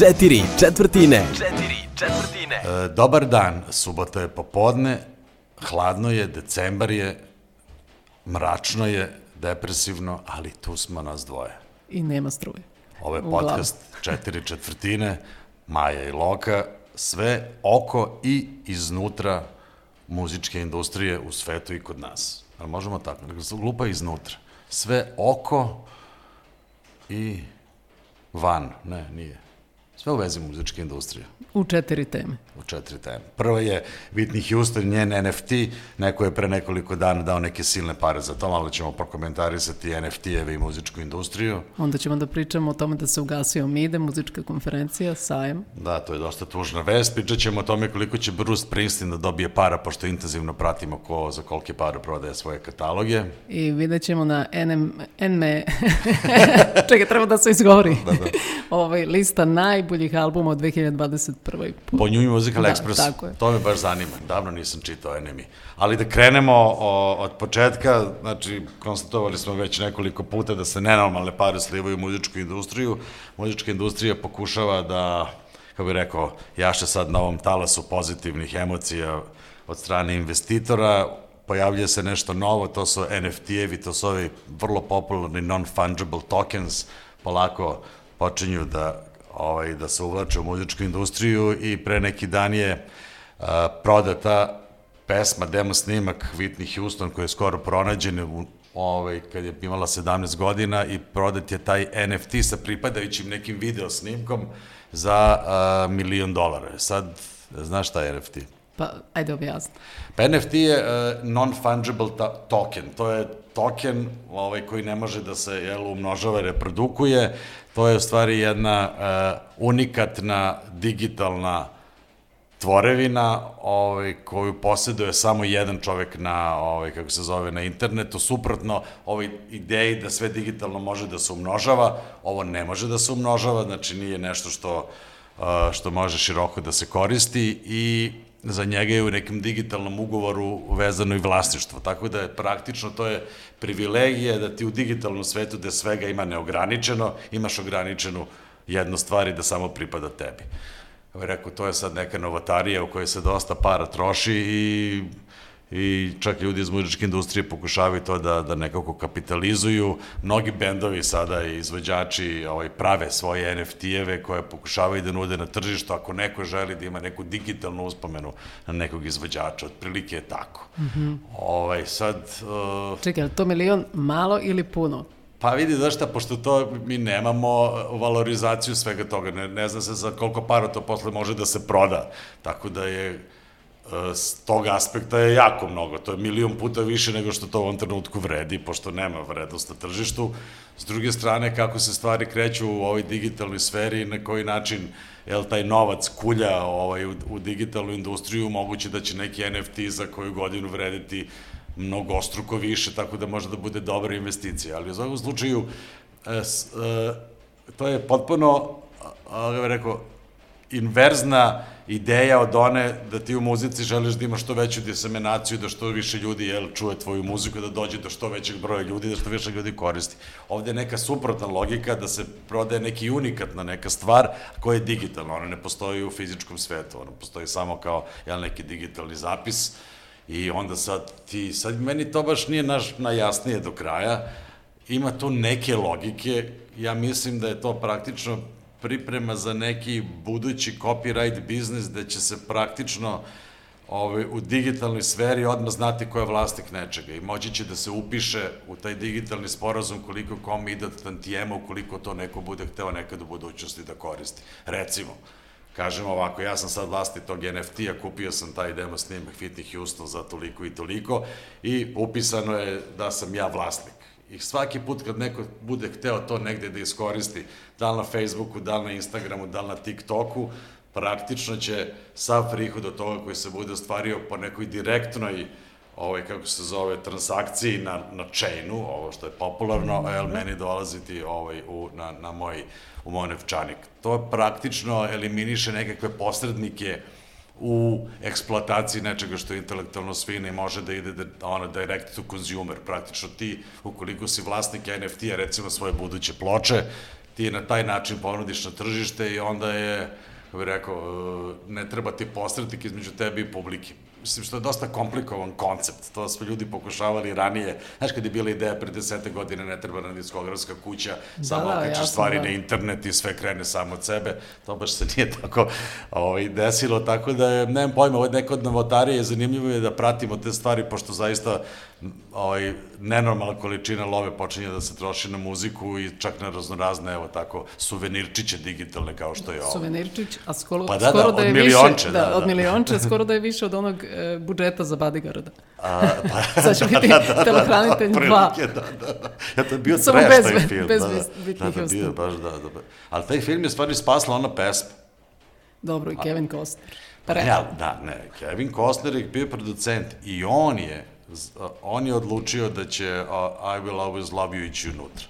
Četiri četvrtine. Četiri četvrtine. E, dobar dan, subota je popodne, hladno je, decembar je, mračno je, depresivno, ali tu smo nas dvoje. I nema struje. Ovo je podcast četiri četvrtine, Maja i Loka, sve oko i iznutra muzičke industrije u svetu i kod nas. Ali možemo tako, se glupa iznutra. Sve oko i van, ne, nije. Sve u vezi muzičke industrije U četiri teme. U četiri teme. Prva je Whitney Houston, njen NFT, neko je pre nekoliko dana dao neke silne pare za to, malo ćemo prokomentarisati NFT-eve i muzičku industriju. Onda ćemo da pričamo o tome da se ugasio MIDE, muzička konferencija, sajem. Da, to je dosta tužna vest. Pričat ćemo o tome koliko će Bruce Springsteen da dobije para, pošto intenzivno pratimo ko za kolike pare prodaje svoje kataloge. I vidjet ćemo na NM, NME, čekaj, treba da se izgovori, Da, da. ovaj, lista najboljih albuma od 2021. Po New Musical Da, Express. tako je. To me baš zanima. Davno nisam čitao NMI. Ali da krenemo o, od početka, znači, konstatovali smo već nekoliko puta da se nenormalne pare slivaju u muzičku industriju. Muzička industrija pokušava da, kako bih rekao, jaše sad na ovom talasu pozitivnih emocija od strane investitora, pojavljuje se nešto novo, to su NFT-evi, to su ovi vrlo popularni non-fungible tokens, polako počinju da ovaj, da se uvlače u muzičku industriju i pre neki dan je a, prodata pesma, demo snimak Whitney Houston koji je skoro pronađen u, ovaj, kad je imala 17 godina i prodat je taj NFT sa pripadajućim nekim video snimkom za a, milion dolara. Sad, znaš šta je NFT? Pa, ajde objasni. Pa NFT je uh, non-fungible token. To je token ovaj, koji ne može da se jel, umnožava i reprodukuje. To je u stvari jedna uh, unikatna digitalna tvorevina ovaj, koju posjeduje samo jedan čovek na, ovaj, kako se zove, na internetu, suprotno ovoj ideji da sve digitalno može da se umnožava, ovo ne može da se umnožava, znači nije nešto što, uh, što može široko da se koristi i za njega je u nekom digitalnom ugovoru vezano i vlasništvo, tako da je praktično to je privilegija da ti u digitalnom svetu gde svega ima neograničeno, imaš ograničenu jednu stvar i da samo pripada tebi. Rekao, to je sad neka novatarija u kojoj se dosta para troši i, i čak ljudi iz muzičke industrije pokušavaju to da, da nekako kapitalizuju. Mnogi bendovi sada i izvođači ovaj, prave svoje NFT-eve koje pokušavaju da nude na tržištu ako neko želi da ima neku digitalnu uspomenu na nekog izvođača. Otprilike je tako. Mm -hmm. ovaj, sad, uh, Čekaj, to milion malo ili puno? Pa vidi, znaš šta, pošto to mi nemamo uh, valorizaciju svega toga, ne, ne zna se za koliko para to posle može da se proda, tako da je s tog aspekta je jako mnogo, to je milion puta više nego što to u ovom trenutku vredi, pošto nema vrednost na tržištu. S druge strane, kako se stvari kreću u ovoj digitalnoj sferi, na koji način jel, taj novac kulja ovaj, u, u digitalnu industriju, moguće da će neki NFT za koju godinu vrediti mnogostruko više, tako da može da bude dobra investicija. Ali u svakom slučaju, e, e, to je potpuno, rekao, inverzna ideja od one da ti u muzici želiš da imaš što veću diseminaciju, da što više ljudi jel, čuje tvoju muziku, da dođe do što većeg broja ljudi, da što više ljudi koristi. Ovde je neka suprotna logika da se prodaje neki unikatna neka stvar koja je digitalna, ona ne postoji u fizičkom svetu, ona postoji samo kao jel, neki digitalni zapis. I onda sad ti, sad meni to baš nije naš najjasnije do kraja, ima tu neke logike, ja mislim da je to praktično priprema za neki budući copyright biznis gde će se praktično ovaj, u digitalnoj sferi odmah znati ko je vlasnik nečega i moći će da se upiše u taj digitalni sporazum koliko kom ide tantijema ukoliko to neko bude hteo nekad u budućnosti da koristi. Recimo, kažem ovako, ja sam sad vlasnik tog NFT-a, kupio sam taj demo snimak Whitney Houston za toliko i toliko i upisano je da sam ja vlasnik. I svaki put kad neko bude hteo to negde da iskoristi, da li na Facebooku, da li na Instagramu, da li na TikToku, praktično će sav prihod od toga koji se bude ostvario po nekoj direktnoj ovaj, kako se zove, transakciji na, na chainu, ovo što je popularno, a jel meni dolaziti ovaj, u, na, na moj, u moj novčanik. To praktično eliminiše nekakve posrednike u eksploataciji nečega što je intelektualno svina i može da ide da, ono, direct to consumer. Praktično ti, ukoliko si vlasnik NFT-a, recimo svoje buduće ploče, ti na taj način ponudiš na tržište i onda je, kako bih rekao, ne treba ti posrednik između tebe i publike mislim što je dosta komplikovan koncept, to smo ljudi pokušavali ranije, znaš kad je bila ideja pre desete godine ne treba na diskografska kuća, da, samo da, okačeš stvari da. na internet i sve krene samo od sebe, to baš se nije tako ovaj, desilo, tako da je, nemam pojma, ovo je neko od novotarije, zanimljivo je da pratimo te stvari, pošto zaista ovaj, nenormalna količina love počinje da se troši na muziku i čak na raznorazne, evo tako, suvenirčiće digitalne kao što je ovo. Suvenirčić, a skoro, pa da, skoro da, da je milionče, više, da, da, od milionče, skoro da je više od onog e, budžeta za bodyguarda. A, pa, Sad će biti da, da, da, telohranitelj 2. Da, da, da, da. Ja, to je bio Samo trash bez, taj film. bez da, da, da, da, bio, baš, da, da. Ali taj film je stvari spasla ona pesma. Dobro, i Kevin Costner. Pa, ja, da, ne, Kevin Costner je bio producent i on je on je odlučio da će uh, I Will Always Love You ići unutra.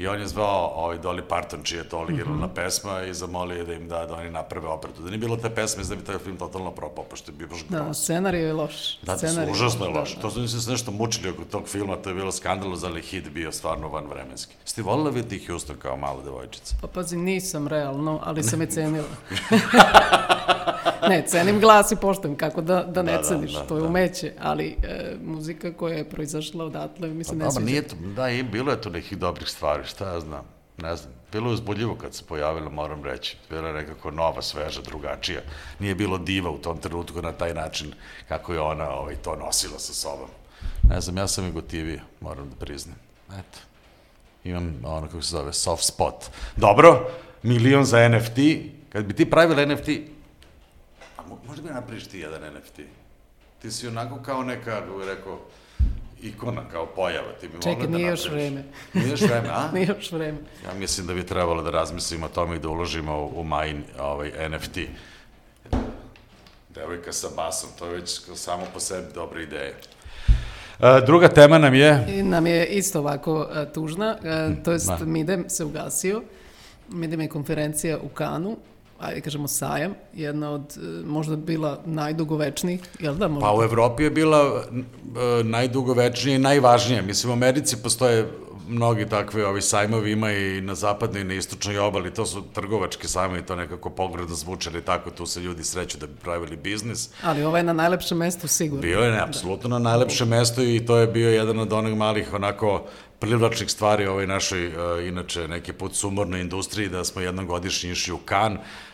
I on je zvao ovaj Dolly Parton, čija je to originalna mm -hmm. pesma i zamolio je da im da, da oni naprave operatu. Da nije bilo te pesme, da bi taj film totalno propao, pošto je bio baš Da, scenarij je loš. Da, scenarij, užasno je loš. Da, da. To su se nešto mučili oko tog filma, to je bilo skandalozno, ali hit bio stvarno vanvremenski. Ste volila vidjeti Houston kao mala devojčica? Pa pazi, nisam realno, ali sam je cenila. ne, cenim glas i poštujem, kako da, da ne da, ceniš, da, da, to je da. umeće, ali e, muzika koja je proizašla odatle, mislim, pa, ne sviđa. Nije to, da, i bilo je tu nekih dobrih stvari, šta ja znam, ne znam. Bilo je uzbudljivo kad se pojavila, moram reći. Bila je nekako nova, sveža, drugačija. Nije bilo diva u tom trenutku na taj način kako je ona ovaj, to nosila sa sobom. Ne znam, ja sam i gotivio, moram da priznam. Eto. Imam ono kako se zove, soft spot. Dobro, milion za NFT. Kad bi ti pravila NFT, možda bi napriš ti jedan NFT. Ti si onako kao neka, bih rekao, ikona, kao pojava. Ti bi Čekaj, mogla da nije još vreme. Nije još vreme, a? nije još vreme. Ja mislim da bi trebalo da razmislimo o tome i da uložimo u, u Majin ovaj, NFT. Devojka sa basom, to je već samo po sebi dobra ideja. E, druga tema nam je... I nam je isto ovako e, tužna, e, to jest da. Midem se ugasio. Midem je konferencija u Kanu, ajde kažemo sajam, jedna od e, možda bila najdugovečnijih, jel da? Možda? Pa u Evropi je bila e, najdugovečnija i najvažnija. Mislim, u Americi postoje mnogi takve ovi sajmovi ima i na zapadnoj i na istočnoj obali, to su trgovački sajmovi, to nekako pogledno zvuče, ali tako tu se ljudi sreću da bi pravili biznis. Ali ovo je na najlepšem mestu sigurno. Bio je ne, apsolutno da. na najlepšem mestu i to je bio jedan od onih malih onako privlačnih stvari ovoj našoj, uh, inače, neki put sumornoj industriji, da smo jednom godišnji išli u Kan, Uh,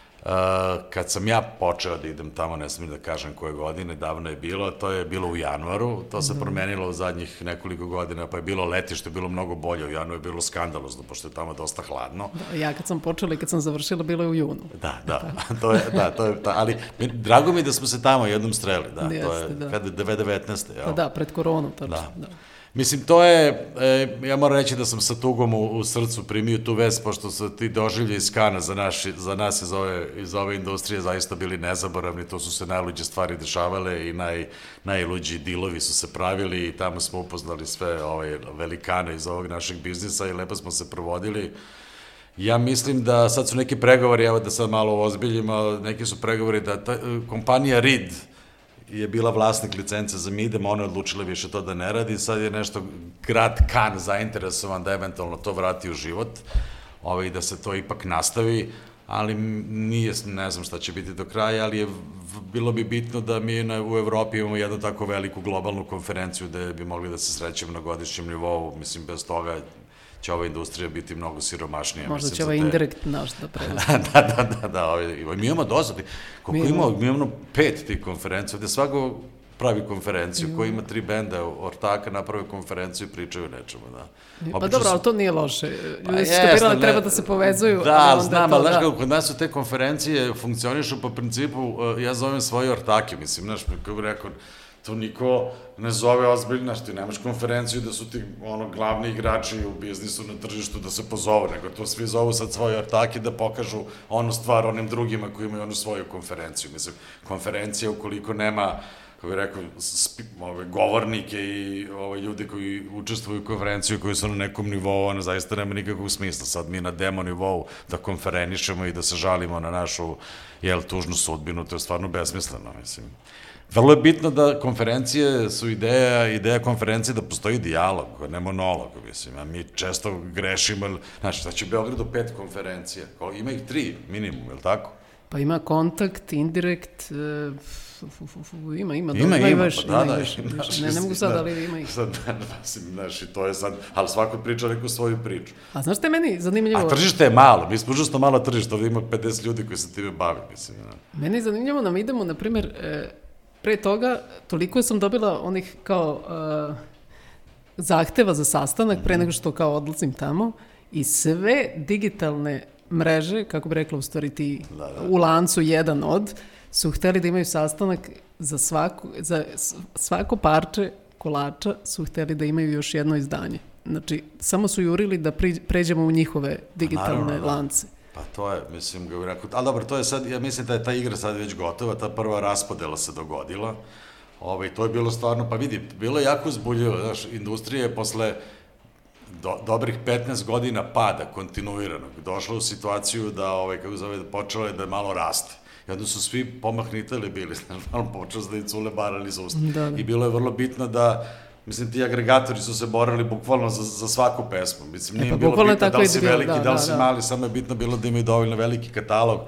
kad sam ja počeo da idem tamo, ne smijem da kažem koje godine, davno je bilo, to je bilo u januaru, to se mm -hmm. promenilo u zadnjih nekoliko godina, pa je bilo leti što je bilo mnogo bolje, u januaru je bilo skandalozno, pošto je tamo dosta hladno. Da, ja kad sam počela i kad sam završila, bilo je u junu. Da, da, to je, da, to je, ta, ali drago mi da smo se tamo jednom streli, da, Jeste, to je, da. kada 2019. Pa da, pred koronu, tačno, da. da. Mislim, to je, e, ja moram reći da sam sa tugom u, u srcu primio tu vest, pošto su ti doživlje iz Kana za, naši, za nas iz ove, iz ove industrije zaista bili nezaboravni, to su se najluđe stvari dešavale i naj, najluđi dilovi su se pravili i tamo smo upoznali sve ove velikane iz ovog našeg biznisa i lepo smo se provodili. Ja mislim da sad su neki pregovori, evo da sad malo ozbiljimo, neki su pregovori da ta, kompanija RID, je bila vlasnik licence za Midem, ona je odlučila više to da ne radi, sad je nešto grad Kan zainteresovan da eventualno to vrati u život, ovaj, da se to ipak nastavi, ali nije, ne znam šta će biti do kraja, ali je, bilo bi bitno da mi na, u Evropi imamo jednu tako veliku globalnu konferenciju da bi mogli da se srećemo na godišnjem nivou, mislim, bez toga će ova industrija biti mnogo siromašnija. Možda mislim, će ovaj te... indirekt naš da preuzme. da, da, da, da, ovaj, mi imamo dosta, koliko mi imamo, mi imamo pet tih konferencija, gde svako pravi konferenciju, mm. koji ima tri benda ortaka, naprave konferenciju i pričaju o nečemu, da. Pa Obično dobro, ali to nije loše. Ljudi pa su skapirali da treba da se povezuju. Da, znam, ali znaš da. kako, kod nas su te konferencije funkcionišu po principu, uh, ja zovem svoje ortake, mislim, znaš, kako rekao, to niko ne zove ozbiljno, što ti nemaš konferenciju da su ti ono glavni igrači u biznisu na tržištu da se pozovu, nego to svi zovu sad svoje ortake da pokažu onu stvar onim drugima koji imaju onu svoju konferenciju. Mislim, konferencija ukoliko nema kako bih rekao, spi, ove, govornike i ove, ljude koji učestvuju u konferenciju koji su na nekom nivou, ona zaista nema nikakvog smisla. Sad mi na demo nivou da konferenišemo i da se žalimo na našu, jel, tužnu sudbinu, to je stvarno besmisleno, mislim. Vrlo je bitno da konferencije su ideja, ideja konferencije da postoji dijalog, ne monolog, mislim, a mi često grešimo, znači, znači u Beogradu pet konferencija, ima ih tri minimum, je li tako? Pa ima kontakt, indirekt, uh, ima, ima, ima, ima, ima, pa da, da, još, još, ne, ne mogu sad, ali ima ih. Sad, mislim, znaš, i to je sad, ali svako priča neku svoju priču. A znaš je meni zanimljivo? A tržište je malo, mi smo užasno malo tržište, ovdje ima 50 ljudi koji se time bavi, mislim. Ja. Meni je zanimljivo da mi idemo, na primjer, e, pre toga, toliko sam dobila onih kao uh, zahteva za sastanak pre nego što kao odlazim tamo i sve digitalne mreže, kako bi rekla u stvari ti da, da. u lancu jedan od, su hteli da imaju sastanak za, svaku, za svako parče kolača su hteli da imaju još jedno izdanje. Znači, samo su jurili da pri, pređemo u njihove digitalne Naravno, lance. Pa to je, mislim, ga rekao, ali dobro, to je sad, ja mislim da je ta igra sad već gotova, ta prva raspodela se dogodila, ovaj, to je bilo stvarno, pa vidi, bilo je jako zbuljivo, znaš, industrija je posle do, dobrih 15 godina pada kontinuiranog, došla u situaciju da, ovaj, kako zove, počela je da malo raste. I onda su svi pomahnitali bili, znaš, malo počeo da i cule barali za usta. Da, da. I bilo je vrlo bitno da, Mislim, ti agregatori su se borali bukvalno za, za svaku pesmu. Mislim, e, nije e, pa, bilo bitno da li si veliki, da, da li si da, mali, samo je bitno bilo da imaju dovoljno veliki katalog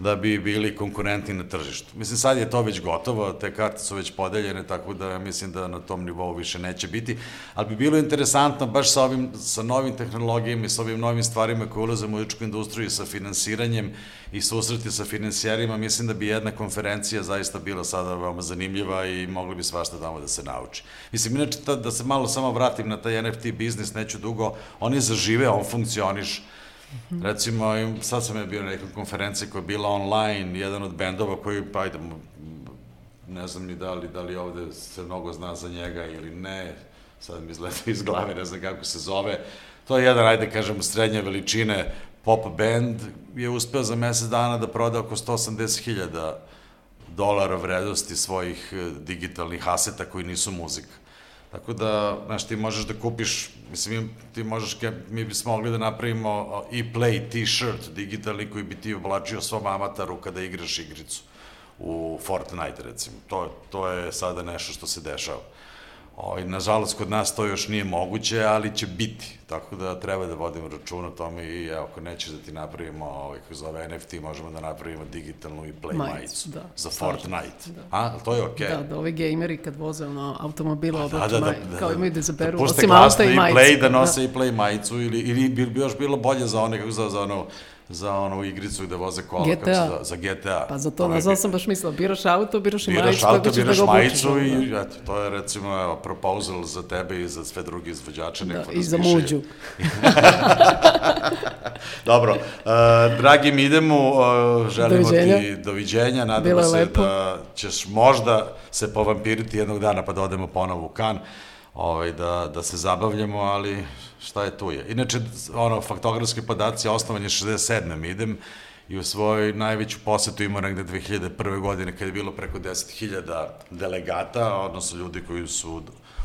da bi bili konkurentni na tržištu. Mislim, sad je to već gotovo, te karte su već podeljene, tako da mislim da na tom nivou više neće biti, ali bi bilo interesantno baš sa, ovim, sa novim tehnologijama i sa ovim novim stvarima koje ulaze u muzičku industriju i sa finansiranjem i susreti sa finansijerima, mislim da bi jedna konferencija zaista bila sada veoma zanimljiva i mogli bi svašta tamo da se nauči. Mislim, inače, da se malo samo vratim na taj NFT biznis, neću dugo, on je zažive, on funkcioniš, -hmm. Recimo, sad sam je bio na nekoj konferenciji koja je bila online, jedan od bendova koji, pa ajde, ne znam ni da li, da li ovde se mnogo zna za njega ili ne, sad mi izgleda iz glave, ne znam kako se zove. To je jedan, ajde kažem, srednje veličine pop band, je uspeo za mesec dana da proda oko 180.000 dolara vrednosti svojih eh, digitalnih aseta koji nisu muzika. Tako da, znaš, ti možeš da kupiš, mislim, ti možeš, mi bismo mogli da napravimo i play t-shirt digitalni koji bi ti oblačio svom amataru kada igraš igricu u Fortnite, recimo. To, to je sada nešto što se dešava. Ovaj, nažalost, kod nas to još nije moguće, ali će biti. Tako da treba da vodimo račun o tome i evo, ako nećeš da ti napravimo, ovaj, kako zove NFT, možemo da napravimo digitalnu i play majicu, majicu da, za Fortnite. Da. A, to je okej. Okay. Da, da ovi gejmeri kad voze ono, automobila pa, da, da, da, da, kao imaju da izaberu, da osim auta i majicu. play, da nose da. i play majicu, ili, ili bi još bilo bolje za one, kako zove, za ono, za onu igricu gde voze kola. GTA. Za, za GTA. Pa za to, nazvao sam baš mislila, biraš auto, biraš i majicu, auto, biraš da majicu i eto, to je recimo evo, proposal za tebe i za sve drugi izvođače. Da, i za muđu. Dobro, uh, dragi mi idemo, uh, želimo doviđenja. ti doviđenja, nadamo se lepo. da ćeš možda se povampiriti jednog dana pa da odemo ponovo u kan, ovaj, da, da se zabavljamo, ali šta je tu je. Inače, ono, faktografski podaci, osnovan je 67. mi idem i u svojoj najveću posetu imao negde 2001. godine kada je bilo preko 10.000 delegata, odnosno ljudi koji su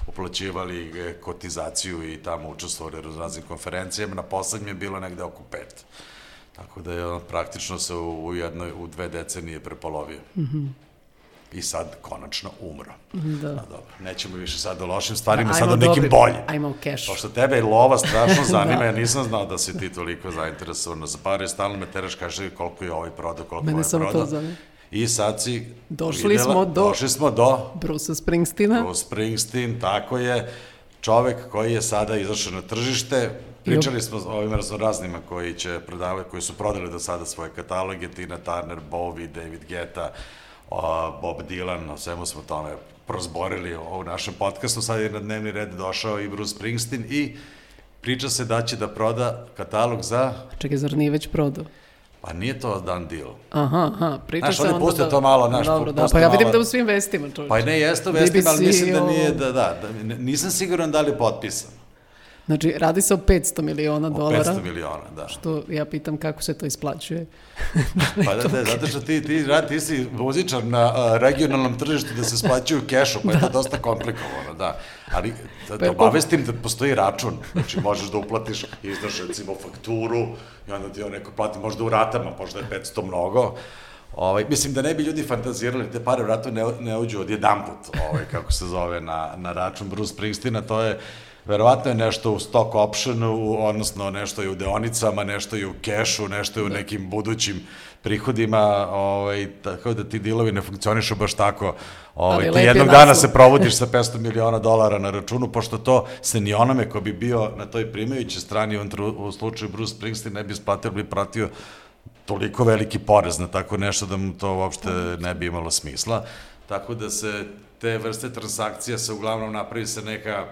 uplaćivali kotizaciju i tamo učestvovali u raznim konferencijama, na poslednjem je bilo negde oko pet. Tako da je on praktično se u jednoj, u dve decenije prepolovio. Mm -hmm i sad konačno umro. Da. A dobro, nećemo više sad o lošim stvarima, sad o nekim boljim. Ajmo u kešu. Pošto tebe lova strašno zanima, da. ja nisam znao da si ti toliko zainteresovan za pare, stalno me teraš, kaže koliko je ovaj prodao, koliko Mene je prodao. to zanima. I sad si došli videla, smo do došli smo do Bruce Springsteena. Bruce Springsteen, tako je. Čovek koji je sada izašao na tržište, Pričali smo o ovim raznima koji će prodavati, koji su prodali do sada svoje kataloge, Tina Turner, Bowie, David Guetta, Bob Dylan, o svemu smo tome prozborili u našem podcastu, sad je na dnevni red došao i Bruce Springsteen i priča se da će da proda katalog za... Čekaj, zar nije već prodao? Pa nije to dan deal. Aha, aha, priča znaš, se onda... Znaš, puste to malo, znaš, Dobro, da, pa ja vidim malo... da u svim vestima, čovječ. Pa ne, jeste u vestima, ali mislim da nije, da, da, da, nisam siguran da li je potpisan. Znači, radi se o 500 miliona dolara. O 500 miliona, da. Što ja pitam kako se to isplaćuje. pa da, da, zato što ti, ti, radi, ti si vozičar na a, regionalnom tržištu da se isplaćuju kešu, pa je da. to dosta komplikovano, da. Ali da, da obavestim da postoji račun, znači možeš da uplatiš, izdaš recimo fakturu i onda ti on neko plati možda u ratama, možda je 500 mnogo, Ovaj, mislim da ne bi ljudi fantazirali, te pare vratno ne, ne uđu od jedan put, ovaj, kako se zove, na, na račun Bruce Springsteena, to je, verovatno je nešto u stock optionu, odnosno nešto je u deonicama, nešto je u kešu, nešto je u nekim budućim prihodima, ovaj, tako da ti dilovi ne funkcionišu baš tako. Ovaj, ti jednog dana se provodiš sa 500 miliona dolara na računu, pošto to se ni onome ko bi bio na toj primajućoj strani, u, u slučaju Bruce Springsteen, ne bi isplatio, bi pratio toliko veliki porez na tako nešto da mu to uopšte ne bi imalo smisla. Tako da se te vrste transakcija se uglavnom napravi sa neka,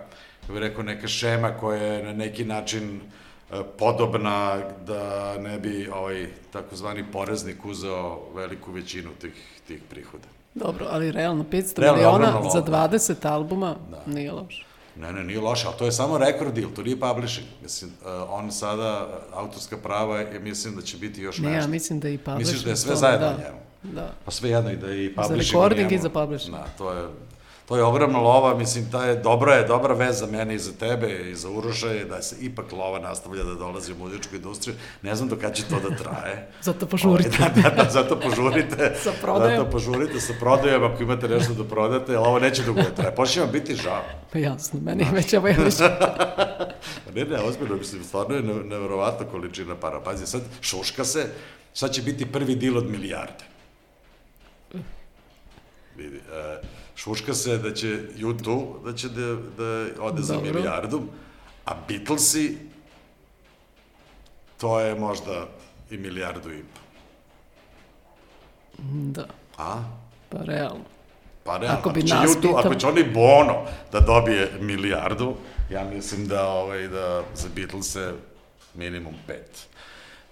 kako bih rekao, neka šema koja je na neki način e, podobna da ne bi ovaj takozvani poreznik uzeo veliku većinu tih, tih prihoda. Dobro, ali realno 500 realno, miliona za 20 albuma da. nije loše. Ne, ne, nije loše, ali to je samo record deal, to nije publishing. Mislim, uh, on sada, autorska prava, je, mislim da će biti još ne, nešto. Ne, ja mislim da i publishing. Misliš da je sve zajedno da, njemu? Da. Pa sve jedno i da je i publishing Za recording i za publishing. Da, to je, to je ogromna lova, mislim, ta je dobra je, dobra vez za mene i za tebe i za Uroša je da se ipak lova nastavlja da dolazi u muzičku industriju. Ne znam do kada će to da traje. zato požurite. da, da, da, zato požurite. sa prodajom. Zato požurite sa prodajom, ako imate nešto da prodate, ali ovo neće dugo da traje. Počne vam biti žao. Pa jasno, meni već ovo je već... ne, ne, ozbiljno, mislim, stvarno je neverovatna količina para. Pazi, sad šuška se, sad će biti prvi dil od milijarde. Vidi, e, šuška se da će YouTube, da će da, da ode Dobro. za milijardu, a Beatlesi, to je možda i milijardu i po. Da. A? Pa realno. Pa realno, ako, bi nas YouTube, ako će oni Bono da dobije milijardu, ja mislim da, ovaj, da za Beatlese minimum pet.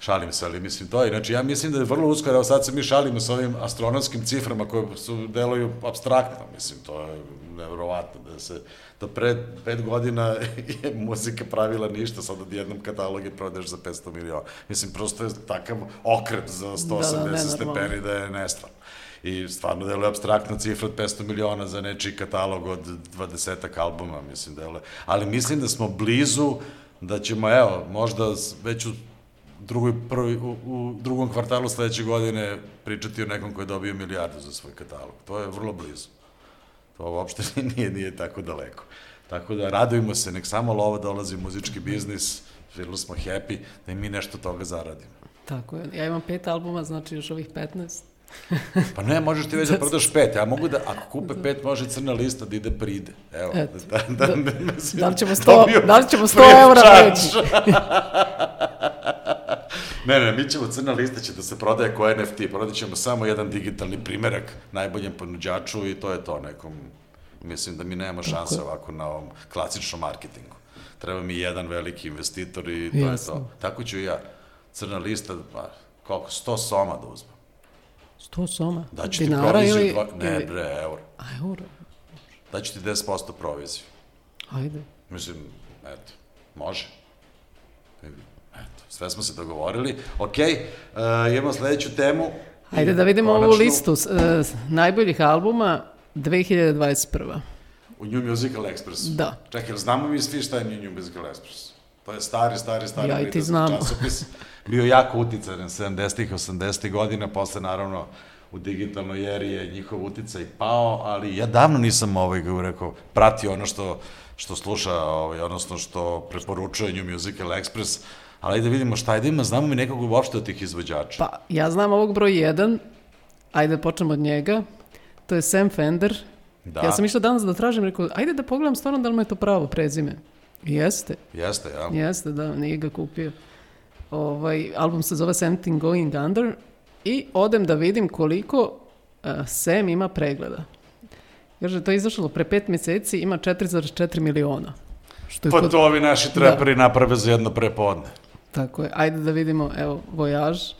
Šalim se, ali mislim to je. Znači, ja mislim da je vrlo uskoro, evo sad se mi šalimo sa ovim astronomskim ciframa koje su, deluju abstraktno, mislim, to je nevrovatno, da se, da pre pet godina je muzika pravila ništa, sad odjednom katalog je prodeš za 500 miliona. Mislim, prosto je takav okret za 180 da, da, stepeni da je nestvarno i stvarno deluje abstraktna cifra od 500 miliona za nečiji katalog od 20 albuma, mislim, deluje. Ali mislim da smo blizu da ćemo, evo, možda već u drugoj, prvi, u, u drugom kvartalu sledeće godine pričati o nekom koji je dobio milijardu za svoj katalog. To je vrlo blizu. To uopšte nije, nije tako daleko. Tako da radujemo se, nek samo lova dolazi u muzički biznis, vrlo smo happy da i mi nešto toga zaradimo. Tako je. Ja imam pet albuma, znači još ovih 15. pa ne, možeš ti već da prodaš pet. Ja mogu da, ako kupe pet, može crna lista da ide pride. Evo, Eto. da, da, da, da, mislim, da li ćemo 100, da li ćemo 100 eura reći? Ne, ne, mi ćemo, crna lista će da se prodaje ko NFT, prodat ćemo samo jedan digitalni primerak najboljem ponuđaču i to je to nekom, mislim da mi nemamo šanse ovako na ovom klasičnom marketingu. Treba mi jedan veliki investitor i to Jasno. je to. Tako ću i ja. Crna lista, pa, koliko, 100 soma da uzmem. 100 soma? Daću Dinara ti proviziju, ili... Dva, ne ili... bre, euro. A, euro? Daću ti 10% proviziju. Ajde. Mislim, eto, može. Sve smo se dogovorili. Ok, uh, imamo sledeću temu. Ajde da vidimo konačnu... ovu listu uh, najboljih albuma 2021. U New Musical Express. Da. Čekaj, znamo mi svi šta je New Musical Express? To je stari, stari, stari ja i ti znamo. časopis. Bio jako utican 70-ih, 80-ih godina, posle naravno u digitalnoj eri je njihov uticaj pao, ali ja davno nisam ovaj, kako rekao, pratio ono što, što sluša, ovaj, odnosno što preporučuje New Musical Express, ali da vidimo šta je da ima, znamo mi nekog uopšte od tih izvođača. Pa, ja znam ovog broj 1, ajde da počnemo od njega, to je Sam Fender. Da. Ja sam išla danas da tražim, rekao, ajde da pogledam stvarno da li mu je to pravo prezime. Jeste. Jeste, ja. Jeste, da, nije ga kupio. Ovaj, album se zove Something Going Under i odem da vidim koliko uh, Sam ima pregleda. Kaže, to je izašlo pre pet meseci, ima 4,4 miliona. Što je pa kod... to ovi naši treperi da. naprave za jedno prepodne. Tako je. Ajde da vidimo, evo, Voyage,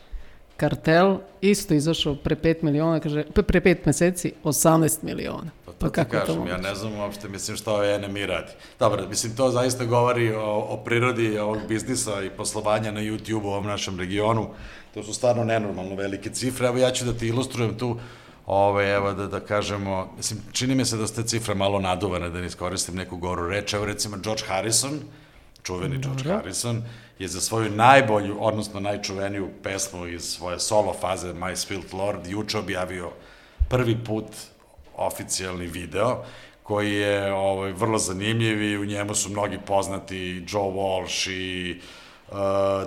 Kartel, isto izašao pre 5 miliona, kaže, pre 5 meseci 18 miliona. Pa, pa kako kažem, to ja ne znam uopšte, mislim šta ovaj NMI radi. Dobro, mislim, to zaista govori o, o prirodi ovog biznisa i poslovanja na YouTube u ovom našem regionu. To su stvarno nenormalno velike cifre. Evo ja ću da ti ilustrujem tu Ove, evo da, da kažemo, mislim, čini mi se da ste cifre malo naduvane, da ne iskoristim neku goru reč. Evo recimo George Harrison, čuveni George Harrison, je za svoju najbolju, odnosno najčuveniju pesmu iz svoje solo faze My Spilt Lord juče objavio prvi put oficijalni video koji je ovaj, vrlo zanimljiv i u njemu su mnogi poznati Joe Walsh i uh,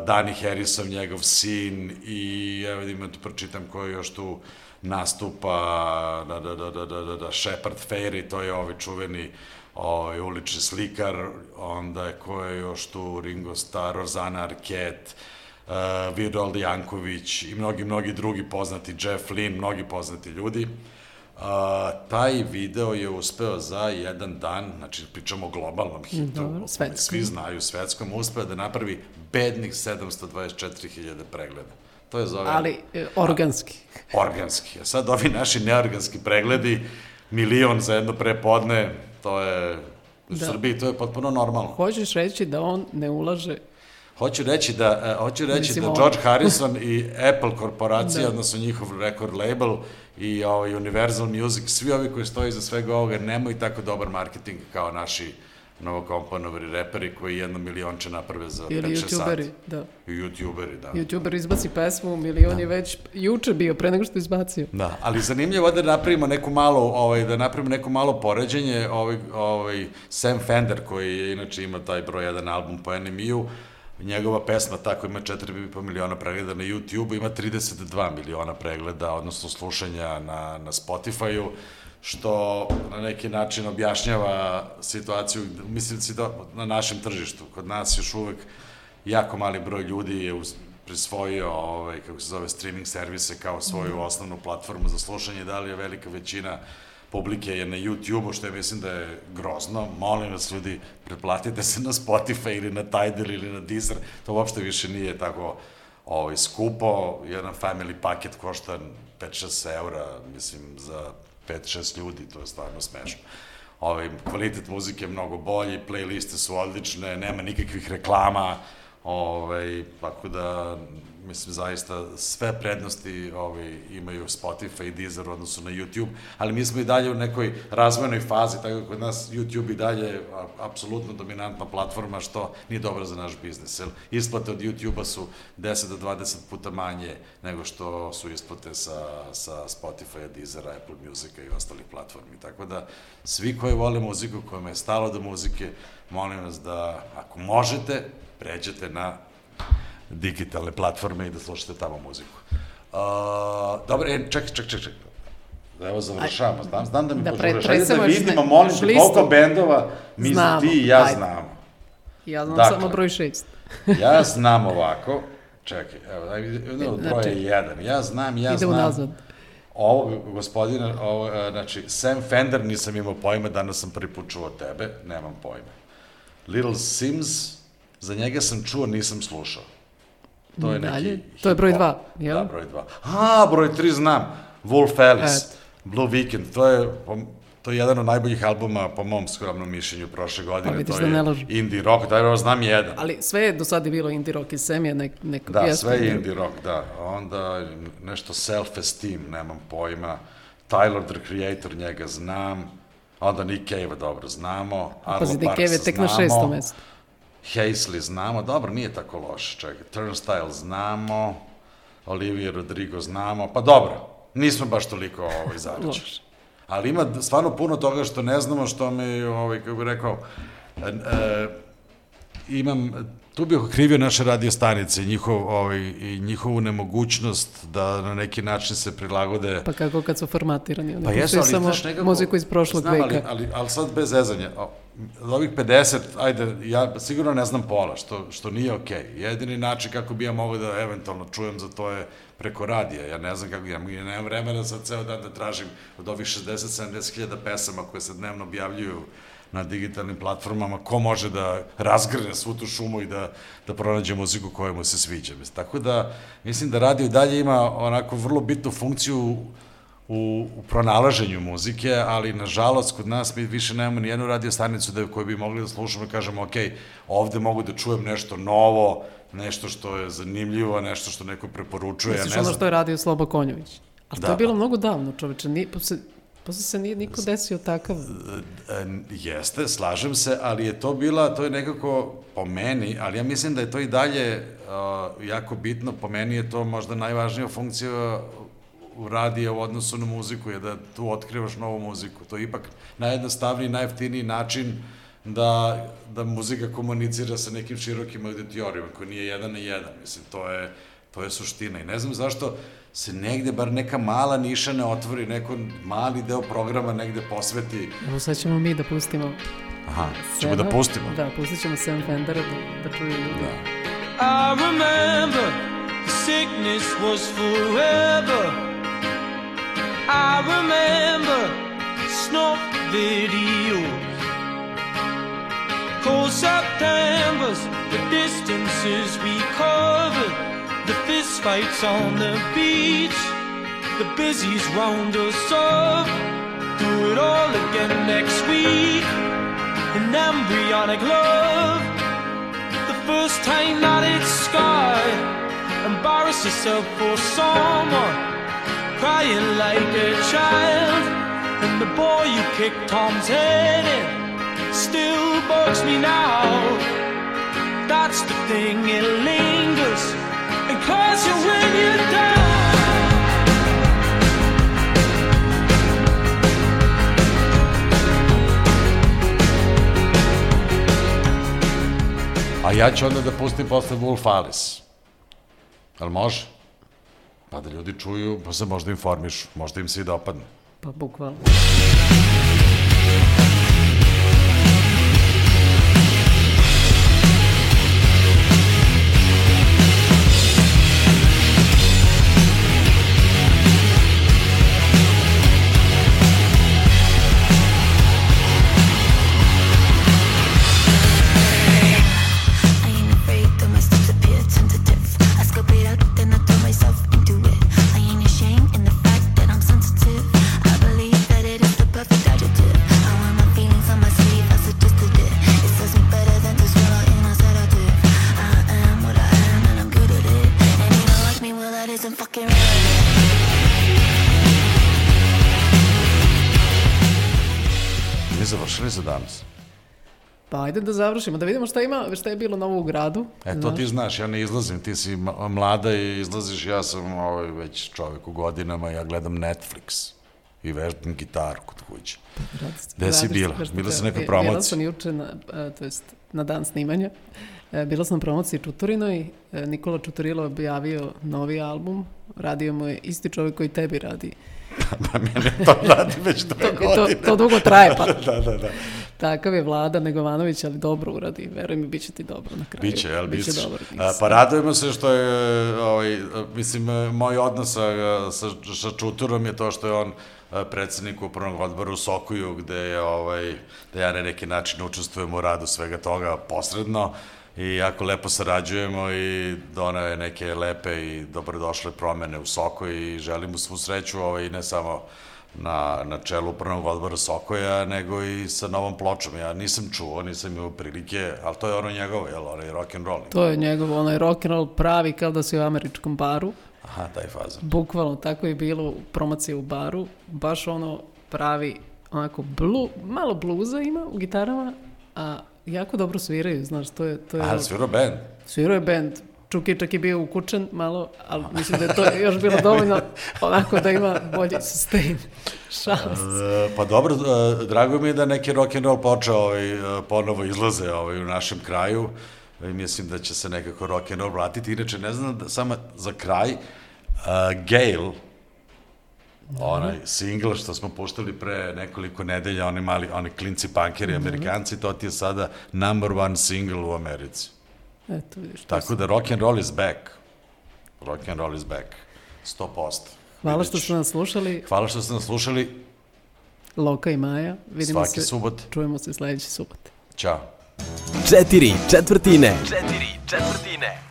Danny Harrison, njegov sin i evo da ima tu pročitam koji još tu nastupa da, da, da, da, da, da, da Shepard Fairey, to je ovaj čuveni ovaj, ulični slikar, onda je ko je još tu Ringo Starr, Rozana Arquette, uh, Viroldi Janković i mnogi, mnogi drugi poznati, Jeff Lynne, mnogi poznati ljudi. Uh, taj video je uspeo za jedan dan, znači pričamo o globalnom hitu, Dobro, svetskom. svi znaju svetskom, uspeo da napravi bednih 724.000 pregleda. To je zove Ali e, organski. organski. A sad ovi naši neorganski pregledi, milion za jedno prepodne, to je u Da. Srbiji, to je potpuno normalno. Hoćeš reći da on ne ulaže Hoću reći da, uh, hoću reći Mislim, da George Harrison i Apple korporacija, Da. odnosno njihov record label i ovaj Universal Music, svi ovi koji stoji za svega ovoga nemaju tako dobar marketing kao naši novokomponovani reperi koji jedno milionče naprave za 5-6 ili sati. youtuberi, da. I youtuberi, da. Youtuber izbaci pesmu, milion je već juče bio, pre nego što izbacio. Da, ali zanimljivo da napravimo neku malo, ovaj, da napravimo neko malo poređenje, ovaj, ovaj, Sam Fender, koji je, inače ima taj broj jedan album po NME-u, njegova pesma tako ima 4,5 miliona pregleda na YouTube, ima 32 miliona pregleda, odnosno slušanja na, na Spotify-u, što na neki način objašnjava situaciju, mislim na našem tržištu. Kod nas još uvek jako mali broj ljudi je uz, prisvojio ovaj, kako se zove, streaming servise kao svoju osnovnu platformu za slušanje, da li je velika većina publike je na YouTube-u, što je mislim da je grozno. Molim vas ljudi, pretplatite se na Spotify ili na Tidal ili na Deezer, to uopšte više nije tako ovaj, skupo, jedan family paket košta 5-6 eura, mislim, za 5-6 ljudi, to je stvarno smešno. Ovaj, kvalitet muzike je mnogo bolji, playliste su odlične, nema nikakvih reklama, ovaj, tako da, mislim, zaista sve prednosti ovaj, imaju Spotify i Deezer u odnosu na YouTube, ali mi smo i dalje u nekoj razvojnoj fazi, tako da kod nas YouTube i dalje apsolutno dominantna platforma, što nije dobro za naš biznis. Jer isplate od YouTube-a su 10 do 20 puta manje nego što su isplate sa, sa Spotify, Deezera, Apple Musica i ostalih platformi. Tako da, svi koji vole muziku, kojima je stalo do muzike, molim vas da, ako možete, pređete na digitalne platforme i da slušate tamo muziku. Uh, dobro, e, čekaj, čekaj, čekaj, čekaj. Da evo završavamo, znam, znam da mi Da požuraš, ajde da vidimo, ne- molim te, koliko bendova mi Znamo, ti i ja ajde. znamo. Ja znam Dakle. samo broj šest. Ja znam ovako, čekaj, evo, idemo od broja Znači, jedan. Ja znam, ja Ide znam unazad. ovog gospodina, ovo, e, znači, Sam Fender nisam imao pojma, danas sam prvi put čuo tebe, nemam pojma. Little Sims, za njega sam čuo, nisam slušao. To je Dalje, neki to je broj dva, jel? Da, broj dva. A, broj tri znam. Wolf Alice, Eto. Blue Weekend, to je, to je jedan od najboljih albuma, po mom skromnom mišljenju, prošle godine. Pa vidiš to da je ne indie rock, da evo znam jedan. Ali sve je do sada bilo indie rock i Sam je nek, neko... Da, sve je indie rock, da. Onda nešto self-esteem, nemam pojma. Tyler, the Creator, njega znam. Onda Nick Cave, dobro, znamo. Arlo Pazi, Nick Cave je tek na znamo. šestom mestu. Hazley znamo, dobro, nije tako loš, čekaj. Turnstile znamo. Olivia Rodrigo znamo. Pa dobro, nismo baš toliko ovaj. Loš. Ali ima stvarno puno toga što ne znamo, što mi, ovaj, kako bih rekao, e, e, imam, tu bih okrivio naše radio stanice njihov, ovaj, i njihovu nemogućnost da na neki način se prilagode Pa kako kad su formatirani? Oni Pa jesu, ali samo znaš nekako... muziku iz prošlog znam, veka. Ali, ali, ali sad bez zezanja. Od ovih 50, ajde, ja sigurno ne znam pola, što, što nije okej. Okay. Jedini način kako bi ja mogao da eventualno čujem za to je preko radija. Ja ne znam kako, ja, nemam vremena sad ceo dan da tražim od ovih 60-70 hiljada pesama koje se dnevno objavljuju na digitalnim platformama, ko može da razgrne svu tu šumu i da, da pronađe muziku koja mu se sviđa. Tako da, mislim da radio i dalje ima onako vrlo bitnu funkciju u, u pronalaženju muzike, ali nažalost kod nas mi više nemamo ni jednu radio stanicu da, koju bi mogli da slušamo i kažemo, ok, ovde mogu da čujem nešto novo, nešto što je zanimljivo, nešto što neko preporučuje, ja Misliš ne ono znam. što je radio Slobo Konjović? Ali Da. to je bilo mnogo davno, čoveče. Nije, se, Posle se nije niko desio takav. Jeste, slažem se, ali je to bila, to je nekako po meni, ali ja mislim da je to i dalje uh, jako bitno, po meni je to možda najvažnija funkcija radija u odnosu na muziku, je da tu otkrivaš novu muziku. To je ipak najjednostavniji, najjeftiniji način da, da muzika komunicira sa nekim širokim auditorijima, koji nije jedan na jedan. Mislim, to je, to je suština. I ne znam zašto se negde, bar neka mala niša ne otvori, neko mali deo programa negde posveti. Evo sad ćemo mi da pustimo Aha, ćemo da pustimo. Da, pustit ćemo Sam Fendera da, da čuju ljudi. Da. I remember the sickness was forever. I remember snuff videos. Cold Septembers, the distances we covered, the fist fights on the beach, the busies round us up. Do it all again next week. An embryonic love the first time that it's scarred. Embarrass yourself for someone, crying like a child. And the boy you kicked Tom's head in still bugs me now. That's the thing, it lingers and calls you when you're down. A ja ću onda da pustim posle Wolf Alice. Jel može? Pa da ljudi čuju, pa se možda informišu, možda im se i dopadne. Pa bukvalno. Ajde da završimo, da vidimo šta ima, šta je bilo novo u gradu. E, to Znaš? ti znaš, ja ne izlazim, ti si mlada i izlaziš, ja sam ovaj, već čovek u godinama, ja gledam Netflix i vežbam gitaru kod kuće. Gde si bila? Bila si treba. neka E, Bila promocija? sam juče, na, a, to jest na dan snimanja. E, Bila sam na promociji Čuturinoj. E, Nikola Čuturilo objavio novi album. Radio mu je isti čovjek koji tebi radi. Pa mene to radi već dve To, godine. to dugo traje, pa da, da, da. Takav je Vlada Negovanović, ali dobro uradi. Veruj mi, bit će ti dobro na kraju. Biće, jel? Biće Biće. dobro. A, pa radujemo se što je, ovaj, mislim, moj odnos sa, sa, sa Čuturom je to što je on predsednik upravnog odbora u Sokuju, gde je, ovaj, da ja na neki način učestvujem u radu svega toga posredno i jako lepo sarađujemo i donao je neke lepe i dobrodošle promene u Sokoj i želim mu svu sreću, ovaj, ne samo na, na čelu upravnog odbora Sokoja, nego i sa novom pločom. Ja nisam čuo, nisam imao prilike, ali to je ono njegovo, jel, onaj rock and roll. To je njegov onaj rock and roll pravi kao da si u američkom baru. Aha, taj fazon. Bukvalno, tako je bilo u promociji u baru. Baš ono pravi, onako, blu, malo bluza ima u gitarama, a jako dobro sviraju, znaš, to je... To je Aha, svirao band. Svirao je band. Čuki čak je bio ukučen malo, ali mislim da je to još bilo dovoljno onako da ima bolji sustain. Se. E, pa dobro, e, drago mi je da neki rock and roll počeo ovaj, e, ponovo izlaze ovaj, u našem kraju. I mislim da će se nekako rock and roll vratiti. Inače, ne znam, da, samo za kraj, uh, Gail, onaj singl što smo puštali pre nekoliko nedelja, oni mali, oni klinci punkeri, amerikanci, to ti je sada number one single u Americi. Eto, vidiš. Tako sam- da rock and roll is back. Rock and roll is back. 100%. Hvala što ste nas slušali. Hvala što ste nas slušali. Loka i Maja. Vidimo Svaki se, subot. čujemo se sledeće subote. Ćao. Četiri četvrtine. Četiri četvrtine.